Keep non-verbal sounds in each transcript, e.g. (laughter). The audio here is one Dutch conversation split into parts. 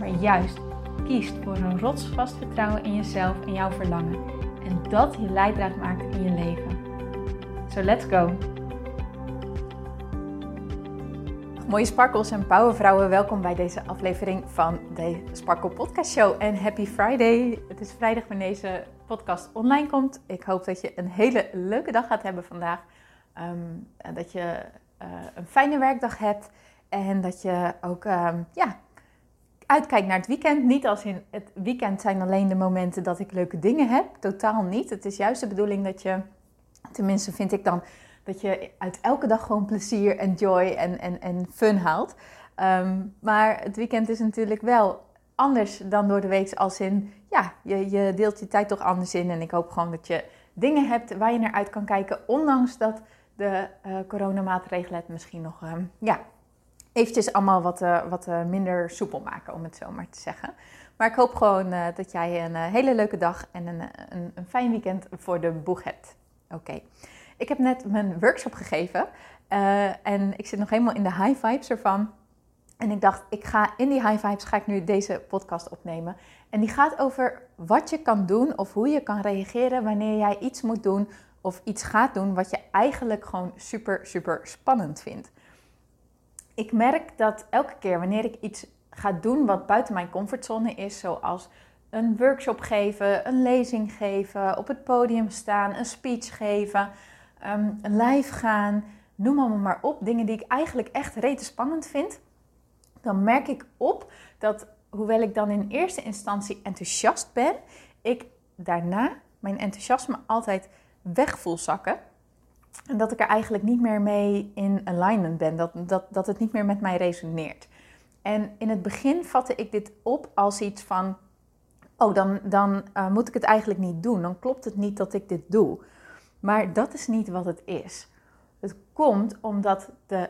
maar juist kiest voor een rotsvast vertrouwen in jezelf en jouw verlangen. En dat je leidraad maakt in je leven. So let's go! Mooie sparkles en powervrouwen, welkom bij deze aflevering van de Sparkle Podcast Show. En happy Friday! Het is vrijdag wanneer deze podcast online komt. Ik hoop dat je een hele leuke dag gaat hebben vandaag. Um, dat je uh, een fijne werkdag hebt. En dat je ook um, ja, uitkijk naar het weekend. Niet als in het weekend zijn alleen de momenten dat ik leuke dingen heb. Totaal niet. Het is juist de bedoeling dat je, tenminste vind ik dan, dat je uit elke dag gewoon plezier en joy en, en, en fun haalt. Ehm, maar het weekend is natuurlijk wel anders dan door de week. Als in, ja, je, je deelt je tijd toch anders in. En ik hoop gewoon dat je dingen hebt waar je naar uit kan kijken. Ondanks dat de uh, coronamaatregelen het misschien nog uh, ja, eventjes allemaal wat, uh, wat uh, minder soepel maken, om het zo maar te zeggen. Maar ik hoop gewoon uh, dat jij een hele leuke dag en een, een, een, fijn weekend voor de boeg hebt. Oké, ik heb net mijn workshop gegeven en ik zit nog helemaal in de high vibes ervan. En ik dacht, ik ga in die high vibes ga ik nu deze podcast opnemen. En die gaat over wat je kan doen of hoe je kan reageren wanneer jij iets moet doen of iets gaat doen wat je eigenlijk gewoon super, super spannend vindt ik merk dat elke keer wanneer ik iets ga doen wat buiten mijn comfortzone is, zoals een workshop geven, een lezing geven, op het podium staan, een speech geven, um, live gaan, noem allemaal maar op, dingen die ik eigenlijk echt rete spannend vind, dan merk ik op dat hoewel ik dan in eerste instantie enthousiast ben, ik daarna mijn enthousiasme altijd weg voel zakken. En dat ik er eigenlijk niet meer mee in alignment ben. Dat, dat, dat het niet meer met mij resoneert. En in het begin vatte ik dit op als iets van: oh, dan, dan uh, moet ik het eigenlijk niet doen. Dan klopt het niet dat ik dit doe. Maar dat is niet wat het is. Het komt omdat de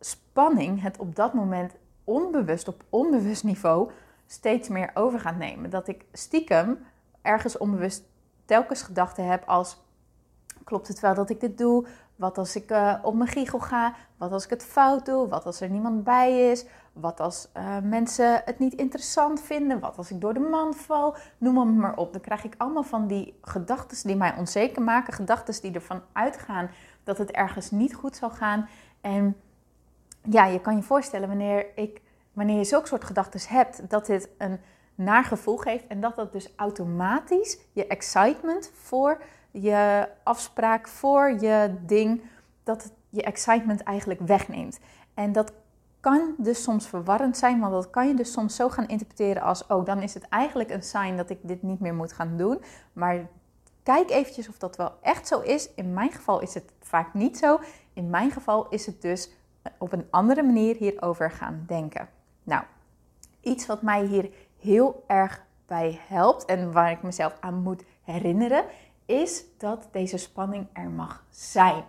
spanning het op dat moment onbewust, op onbewust niveau, steeds meer over gaat nemen. Dat ik stiekem ergens onbewust telkens gedachten heb als Klopt het wel dat ik dit doe? Wat als ik uh, op mijn giegel ga? Wat als ik het fout doe? Wat als er niemand bij is? Wat als uh, mensen het niet interessant vinden? Wat als ik door de man val? Noem maar, maar op. Dan krijg ik allemaal van die gedachten die mij onzeker maken. Gedachten die ervan uitgaan dat het ergens niet goed zal gaan. En ja, je kan je voorstellen wanneer, ik, wanneer je zulke soort gedachten hebt, dat dit een naar gevoel geeft. En dat dat dus automatisch je excitement voor je afspraak, voor je ding, dat je excitement eigenlijk wegneemt. En dat kan dus soms verwarrend zijn, want dat kan je dus soms zo gaan interpreteren als: oh, dan is het eigenlijk een sign dat ik dit niet meer moet gaan doen. Maar kijk eventjes of dat wel echt zo is. In mijn geval is het vaak niet zo. In mijn geval is het dus op een andere manier hierover gaan denken. Nou, iets wat mij hier heel erg bij helpt en waar ik mezelf aan moet herinneren, is dat deze spanning er mag zijn.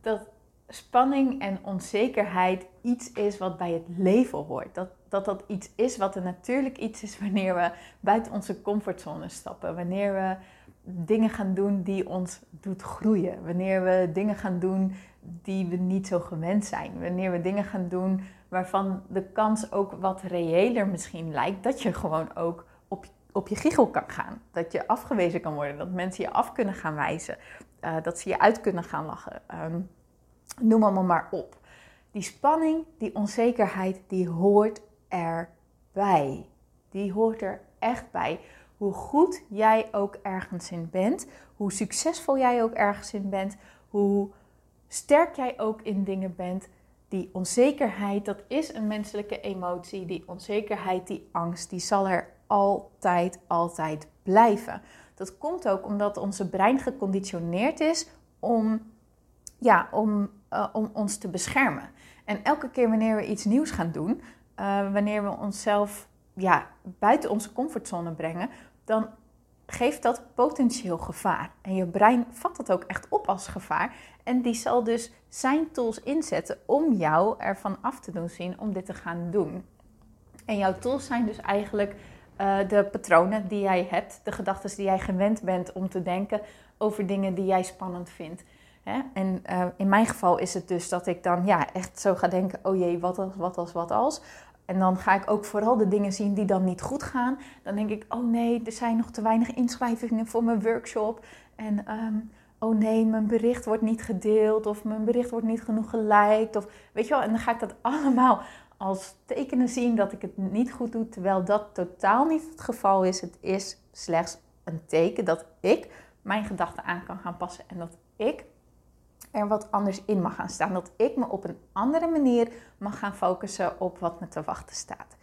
Dat spanning en onzekerheid iets is wat bij het leven hoort. Dat, dat dat iets is wat een natuurlijk iets is wanneer we buiten onze comfortzone stappen. Wanneer we dingen gaan doen die ons doet groeien. Wanneer we dingen gaan doen die we niet zo gewend zijn. Wanneer we dingen gaan doen waarvan de kans ook wat reëler misschien lijkt. Dat je gewoon ook op je giegel kan gaan. Dat je afgewezen kan worden. Dat mensen je af kunnen gaan wijzen. Uh, dat ze je uit kunnen gaan lachen. Um, noem allemaal maar op. Die spanning, die onzekerheid, die hoort erbij. Die hoort er echt bij. Hoe goed jij ook ergens in bent, hoe succesvol jij ook ergens in bent, hoe sterk jij ook in dingen bent, die onzekerheid, dat is een menselijke emotie. Die onzekerheid, die angst, die zal er altijd, altijd blijven. Dat komt ook omdat onze brein geconditioneerd is om, ja, om, uh, om ons te beschermen. En elke keer wanneer we iets nieuws gaan doen, uh, wanneer we onszelf ja, buiten onze comfortzone brengen, dan geeft dat potentieel gevaar. En je brein vat dat ook echt op als gevaar. En die zal dus zijn tools inzetten om jou ervan af te doen zien om dit te gaan doen. En jouw tools zijn dus eigenlijk uh, de patronen die jij hebt, de gedachten die jij gewend bent om te denken over dingen die jij spannend vindt. Hè? En uh, in mijn geval is het dus dat ik dan ja, echt zo ga denken: oh jee, wat als, wat als, wat als. En dan ga ik ook vooral de dingen zien die dan niet goed gaan. Dan denk ik: oh nee, er zijn nog te weinig inschrijvingen voor mijn workshop. En um, oh nee, mijn bericht wordt niet gedeeld. Of mijn bericht wordt niet genoeg geliked. Of weet je wel, en dan ga ik dat (laughs) allemaal als tekenen zien dat ik het niet goed doe, terwijl dat totaal niet het geval is. Het is slechts een teken dat ik mijn gedachten aan kan gaan passen en dat ik er wat anders in mag gaan staan. Dat ik me op een andere manier mag gaan focussen op wat me te wachten staat.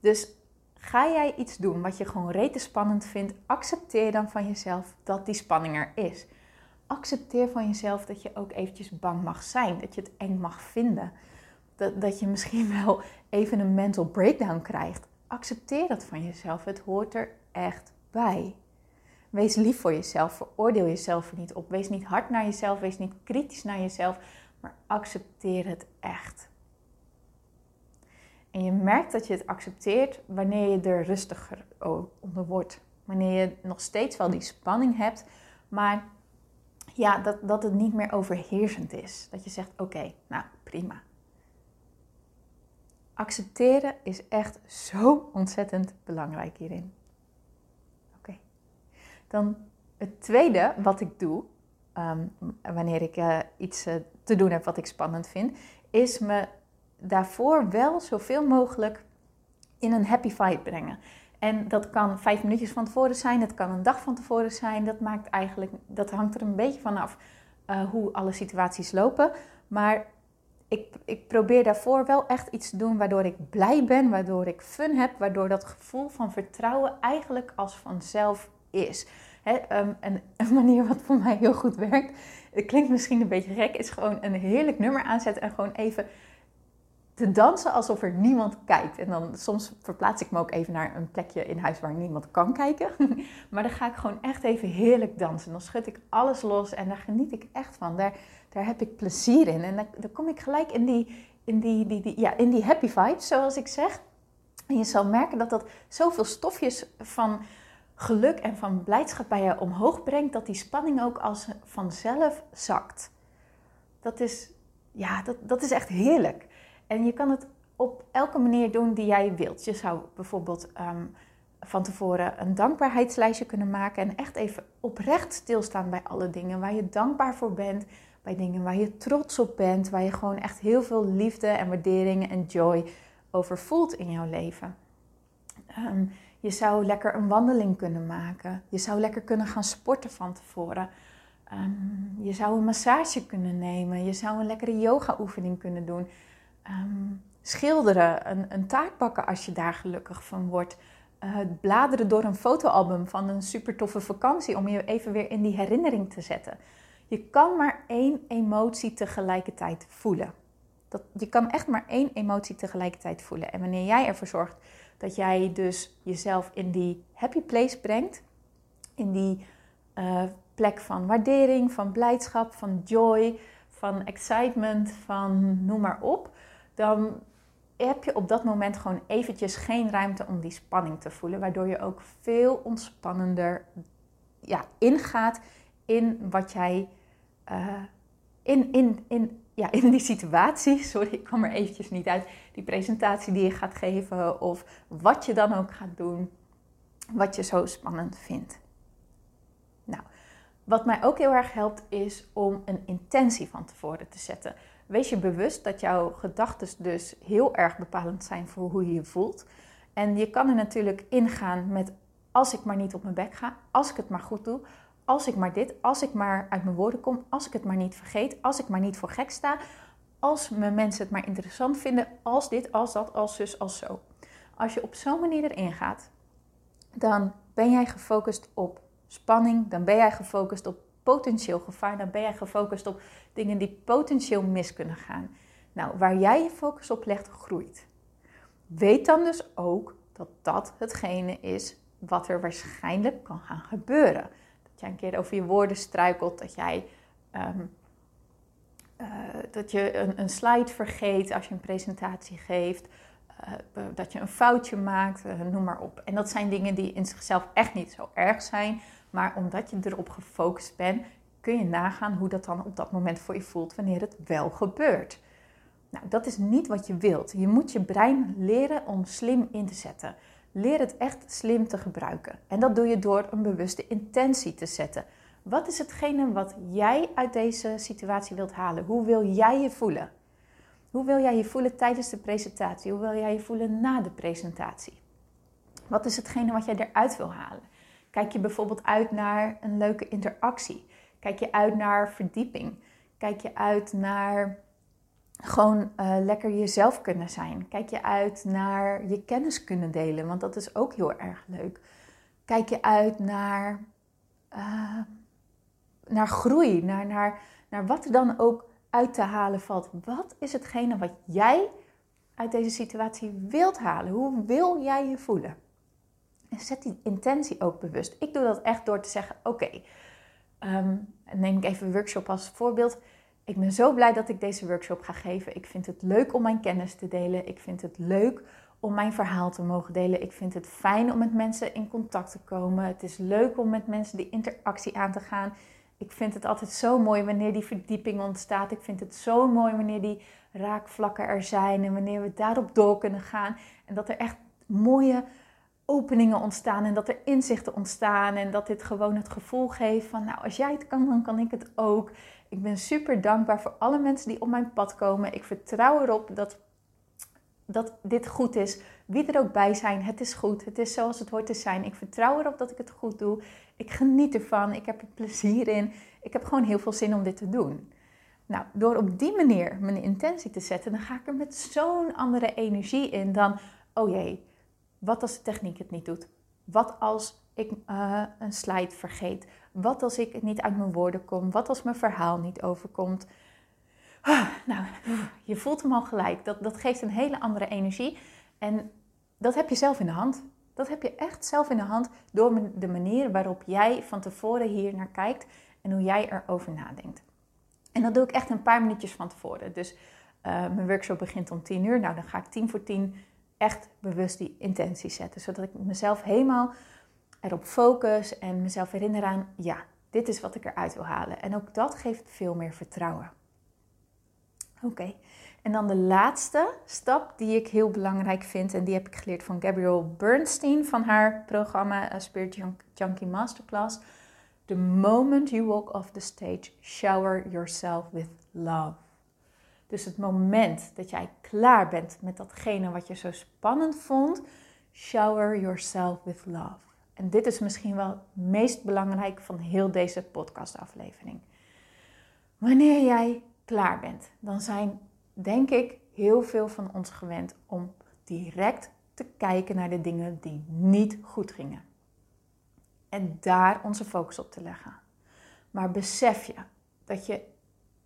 Dus ga jij iets doen wat je gewoon rete spannend vindt, accepteer dan van jezelf dat die spanning er is. Accepteer van jezelf dat je ook eventjes bang mag zijn, dat je het eng mag vinden dat, dat je misschien wel even een mental breakdown krijgt. Accepteer dat van jezelf. Het hoort er echt bij. Wees lief voor jezelf. Veroordeel jezelf er niet op. Wees niet hard naar jezelf. Wees niet kritisch naar jezelf. Maar accepteer het echt. En je merkt dat je het accepteert wanneer je er rustiger onder wordt. Wanneer je nog steeds wel die spanning hebt, maar ja, dat, dat het niet meer overheersend is. Dat je zegt: Oké, nou prima, Accepteren is echt zo ontzettend belangrijk hierin. Oké. Dan het tweede wat ik doe, ehm, wanneer ik uh, iets uh, te doen heb wat ik spannend vind, is me daarvoor wel zoveel mogelijk in een happy vibe brengen. En dat kan vijf minuutjes van tevoren zijn, het kan een dag van tevoren zijn. Dat, maakt eigenlijk, dat hangt er een beetje vanaf uh, hoe alle situaties lopen. Maar ik, ik probeer daarvoor wel echt iets te doen waardoor ik blij ben, waardoor ik fun heb, waardoor dat gevoel van vertrouwen eigenlijk als vanzelf is. Ehm, en (laughs) een manier wat voor mij heel goed werkt, het klinkt misschien een beetje gek, is gewoon een heerlijk nummer aanzetten en gewoon even te dansen alsof er niemand kijkt. En dan soms verplaats ik me ook even naar een plekje in huis waar niemand kan kijken. (laughs) maar dan ga ik gewoon echt even heerlijk dansen. Dan schud ik alles los en daar geniet ik echt van. Daar, daar heb ik plezier in. En dan, dan kom ik gelijk in die, in, die, die, die, ja, in die happy vibes, zoals ik zeg. En je zal merken dat dat zoveel stofjes van geluk en van blijdschap bij je omhoog brengt, dat die spanning ook als vanzelf zakt. Dat is, ja, dat, dat is echt heerlijk. En je kan het op elke manier doen die jij wilt. Je zou bijvoorbeeld ehm, van tevoren een dankbaarheidslijstje kunnen maken en echt even oprecht stilstaan bij alle dingen waar je dankbaar voor bent, bij dingen waar je trots op bent, waar je gewoon echt heel veel liefde en waardering en joy over voelt in jouw leven. Ehm, je zou lekker een wandeling kunnen maken. Je zou lekker kunnen gaan sporten van tevoren. Ehm, je zou een massage kunnen nemen. Je zou een lekkere yoga-oefening kunnen doen. Ehm, schilderen, een, een taart bakken als je daar gelukkig van wordt. Uh, bladeren door een fotoalbum van een super toffe vakantie om je even weer in die herinnering te zetten. Je kan maar één emotie tegelijkertijd voelen. Dat, je kan echt maar één emotie tegelijkertijd voelen. En wanneer jij ervoor zorgt dat jij dus jezelf in die happy place brengt, in die uh, plek van waardering, van blijdschap, van joy, van excitement, van noem maar op, dan heb je op dat moment gewoon eventjes geen ruimte om die spanning te voelen, waardoor je ook veel ontspannender ja, ingaat in wat jij uh, in, in, in, ja, in die situatie, (laughs) sorry, ik kwam er eventjes niet uit, die presentatie die je gaat geven of wat je dan ook gaat doen, wat je zo spannend vindt. Nou, wat mij ook heel erg helpt is om een intentie van tevoren te zetten. Wees je bewust dat jouw gedachten dus heel erg bepalend zijn voor hoe je je voelt. En je kan er natuurlijk ingaan met als ik maar niet op mijn bek ga, als ik het maar goed doe, als ik maar dit, als ik maar uit mijn woorden kom, als ik het maar niet vergeet, als ik maar niet voor gek sta, als mijn mensen het maar interessant vinden, als dit, als dat, als zus, als zo. Als je op zo'n manier erin gaat, dan ben jij gefocust op spanning, dan ben jij gefocust op potentieel gevaar, dan ben jij gefocust op dingen die potentieel mis kunnen gaan. Nou, waar jij je focus op legt, groeit. Weet dan dus ook dat dat hetgene is wat er waarschijnlijk kan gaan gebeuren. Dat jij een keer over je woorden struikelt, dat jij ehm, eh, dat je een, een, slide vergeet als je een presentatie geeft, uh, dat je een foutje maakt, noem maar op. En dat zijn dingen die in zichzelf echt niet zo erg zijn, maar omdat je erop gefocust bent, kun je nagaan hoe dat dan op dat moment voor je voelt wanneer het wel gebeurt. Nou, dat is niet wat je wilt. Je moet je brein leren om slim in te zetten. Leer het echt slim te gebruiken. En dat doe je door een bewuste intentie te zetten. Wat is hetgene wat jij uit deze situatie wilt halen? Hoe wil jij je voelen? Hoe wil jij je voelen tijdens de presentatie? Hoe wil jij je voelen na de presentatie? Wat is hetgene wat jij eruit wil halen? Kijk je bijvoorbeeld uit naar een leuke interactie? Kijk je uit naar verdieping? Kijk je uit naar gewoon uh, lekker jezelf kunnen zijn? Kijk je uit naar je kennis kunnen delen? Want dat is ook heel erg leuk. Kijk je uit naar, uh, naar groei, naar, naar, naar wat er dan ook uit te halen valt. Wat is hetgene wat jij uit deze situatie wilt halen? Hoe wil jij je voelen? En zet die intentie ook bewust. Ik doe dat echt door te zeggen: Oké, okay, um, neem ik even een workshop als voorbeeld. Ik ben zo blij dat ik deze workshop ga geven. Ik vind het leuk om mijn kennis te delen. Ik vind het leuk om mijn verhaal te mogen delen. Ik vind het fijn om met mensen in contact te komen. Het is leuk om met mensen die interactie aan te gaan. Ik vind het altijd zo mooi wanneer die verdieping ontstaat. Ik vind het zo mooi wanneer die raakvlakken er zijn en wanneer we daarop door kunnen gaan. En dat er echt mooie openingen ontstaan en dat er inzichten ontstaan en dat dit gewoon het gevoel geeft van nou als jij het kan dan kan ik het ook. Ik ben super dankbaar voor alle mensen die op mijn pad komen. Ik vertrouw erop dat, dat dit goed is. Wie er ook bij zijn, het is goed. Het is zoals het hoort te zijn. Ik vertrouw erop dat ik het goed doe. Ik geniet ervan. Ik heb er plezier in. Ik heb gewoon heel veel zin om dit te doen. Nou, door op die manier mijn intentie te zetten, dan ga ik er met zo'n andere energie in dan, oh jee, wat als de techniek het niet doet? Wat als ik uh, een slide vergeet? Wat als ik niet uit mijn woorden kom? Wat als mijn verhaal niet overkomt? Ah, nou, je voelt hem al gelijk. Dat, dat geeft een hele andere energie. En dat heb je zelf in de hand. Dat heb je echt zelf in de hand door de manier waarop jij van tevoren hier naar kijkt en hoe jij erover nadenkt. En dat doe ik echt een paar minuutjes van tevoren. Dus uh, mijn workshop begint om 10 uur. Nou, dan ga ik 10 voor 10 echt bewust die intentie zetten. Zodat ik mezelf helemaal erop focus en mezelf herinner aan, ja, dit is wat ik eruit wil halen. En ook dat geeft veel meer vertrouwen. Oké, en dan de laatste stap die ik heel belangrijk vind, en die heb ik geleerd van Gabrielle Bernstein van haar programma Spirit Junkie Masterclass. The moment you walk off the stage, shower yourself with love. Dus het moment dat jij klaar bent met datgene wat je zo spannend vond, shower yourself with love. En dit is misschien wel het meest belangrijk van heel deze podcastaflevering. Wanneer jij klaar bent, dan zijn, denk ik, heel veel van ons gewend om direct te kijken naar de dingen die niet goed gingen. En daar onze focus op te leggen. Maar besef je dat je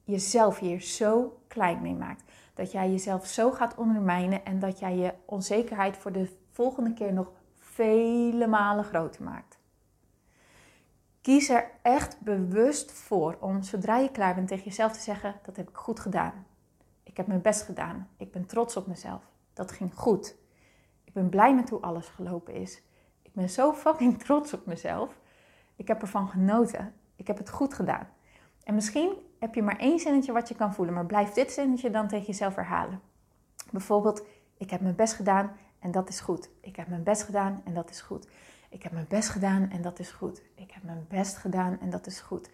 jezelf hier zo klein mee maakt. Dat jij jezelf zo gaat ondermijnen en dat jij je onzekerheid voor de volgende keer nog vele malen groter maakt. Kies er echt bewust voor om zodra je klaar bent tegen jezelf te zeggen: dat heb ik goed gedaan. Ik heb mijn best gedaan. Ik ben trots op mezelf. Dat ging goed. Ik ben blij met hoe alles gelopen is. Ik ben zo fucking trots op mezelf. Ik heb ervan genoten. Ik heb het goed gedaan. En misschien heb je maar één zinnetje wat je kan voelen, maar blijf dit zinnetje dan tegen jezelf herhalen. Bijvoorbeeld, ik heb mijn best gedaan en dat is goed. Ik heb mijn best gedaan en dat is goed. Ik heb mijn best gedaan en dat is goed. Ik heb mijn best gedaan en dat is goed.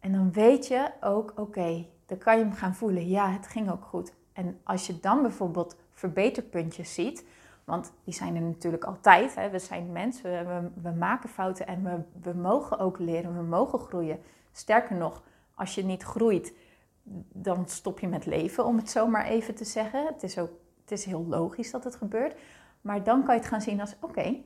En dan weet je ook, oké, dan kan je hem gaan voelen. Ja, het ging ook goed. En als je dan bijvoorbeeld verbeterpuntjes ziet, want die zijn er natuurlijk altijd. Hè? We zijn mensen, we, we, maken fouten en we, we mogen ook leren, we mogen groeien. Sterker nog, als je niet groeit, dan stop je met leven, om het zo maar even te zeggen. Het is ook het is heel logisch dat het gebeurt. Maar dan kan je het gaan zien als: oké,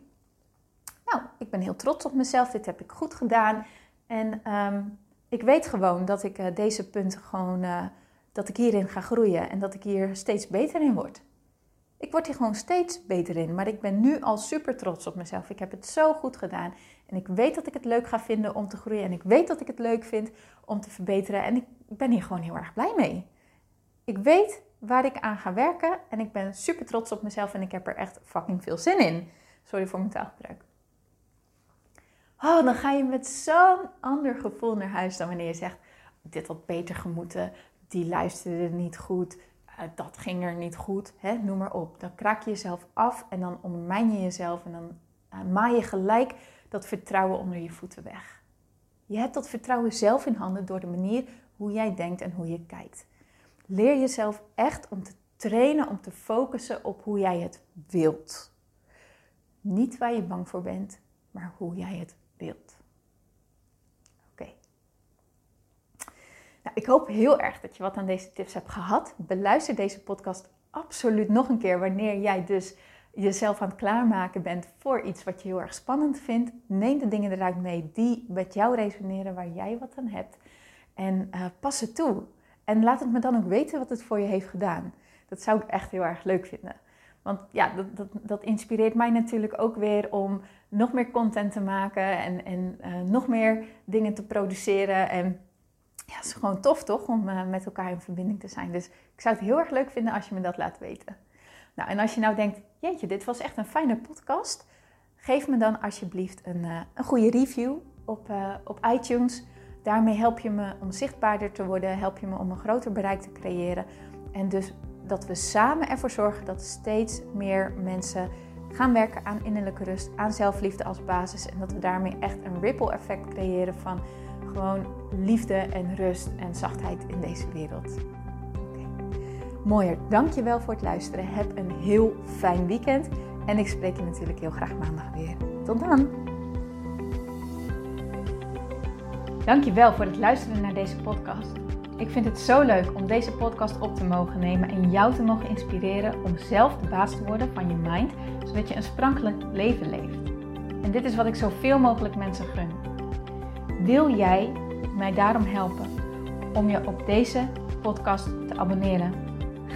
nou, ik ben heel trots op mezelf, dit heb ik goed gedaan. En ehm, ik weet gewoon dat ik uh, deze punten gewoon, uh, dat ik hierin ga groeien en dat ik hier steeds beter in word. Ik word hier gewoon steeds beter in, maar ik ben nu al super trots op mezelf. Ik heb het zo goed gedaan en ik weet dat ik het leuk ga vinden om te groeien en ik weet dat ik het leuk vind om te verbeteren en ik ben hier gewoon heel erg blij mee. Ik weet waar ik aan ga werken en ik ben super trots op mezelf en ik heb er echt fucking veel zin in. Sorry voor mijn taalgebruik. Oh, dan ga je met zo'n ander gevoel naar huis dan wanneer je zegt: Dit had beter gemoeten, die luisterde niet goed, uh, dat ging er niet goed, hè? noem maar op. Dan kraak je jezelf af en dan ondermijn je jezelf en dan uh, maai je gelijk dat vertrouwen onder je voeten weg. Je hebt dat vertrouwen zelf in handen door de manier hoe jij denkt en hoe je kijkt. Leer jezelf echt om te trainen, om te focussen op hoe jij het wilt. Niet waar je bang voor bent, maar hoe jij het wilt. Oké. Nou, ik hoop heel erg dat je wat aan deze tips hebt gehad. Beluister deze podcast absoluut nog een keer wanneer jij dus jezelf aan het klaarmaken bent voor iets wat je heel erg spannend vindt. Neem de dingen eruit mee die met jou resoneren, waar jij wat aan hebt. En uh, pas het toe. En laat het me dan ook weten wat het voor je heeft gedaan. Dat zou ik echt heel erg leuk vinden. Want ja, dat, dat, dat inspireert mij natuurlijk ook weer om nog meer content te maken en, en uh, nog meer dingen te produceren. En ja, het is gewoon tof toch om uh, met elkaar in verbinding te zijn. Dus ik zou het heel erg leuk vinden als je me dat laat weten. Nou, en als je nou denkt, jeetje, dit was echt een fijne podcast. Geef me dan alsjeblieft een, uh, een goede review op, op iTunes. Daarmee help je me om zichtbaarder te worden, help je me om een groter bereik te creëren. En dus dat we samen ervoor zorgen dat steeds meer mensen gaan werken aan innerlijke rust, aan zelfliefde als basis. En dat we daarmee echt een ripple effect creëren van gewoon liefde en rust en zachtheid in deze wereld. Mooier, dankjewel voor het luisteren. Heb een heel fijn weekend. En ik spreek je natuurlijk heel graag maandag weer. Tot dan! Dankjewel voor het luisteren naar deze podcast. Ik vind het zo leuk om deze podcast op te mogen nemen en jou te mogen inspireren om zelf de baas te worden van je mind, zodat je een sprankelijk leven leeft. En dit is wat ik zoveel mogelijk mensen gun. Wil jij mij daarom helpen om je op deze podcast te abonneren?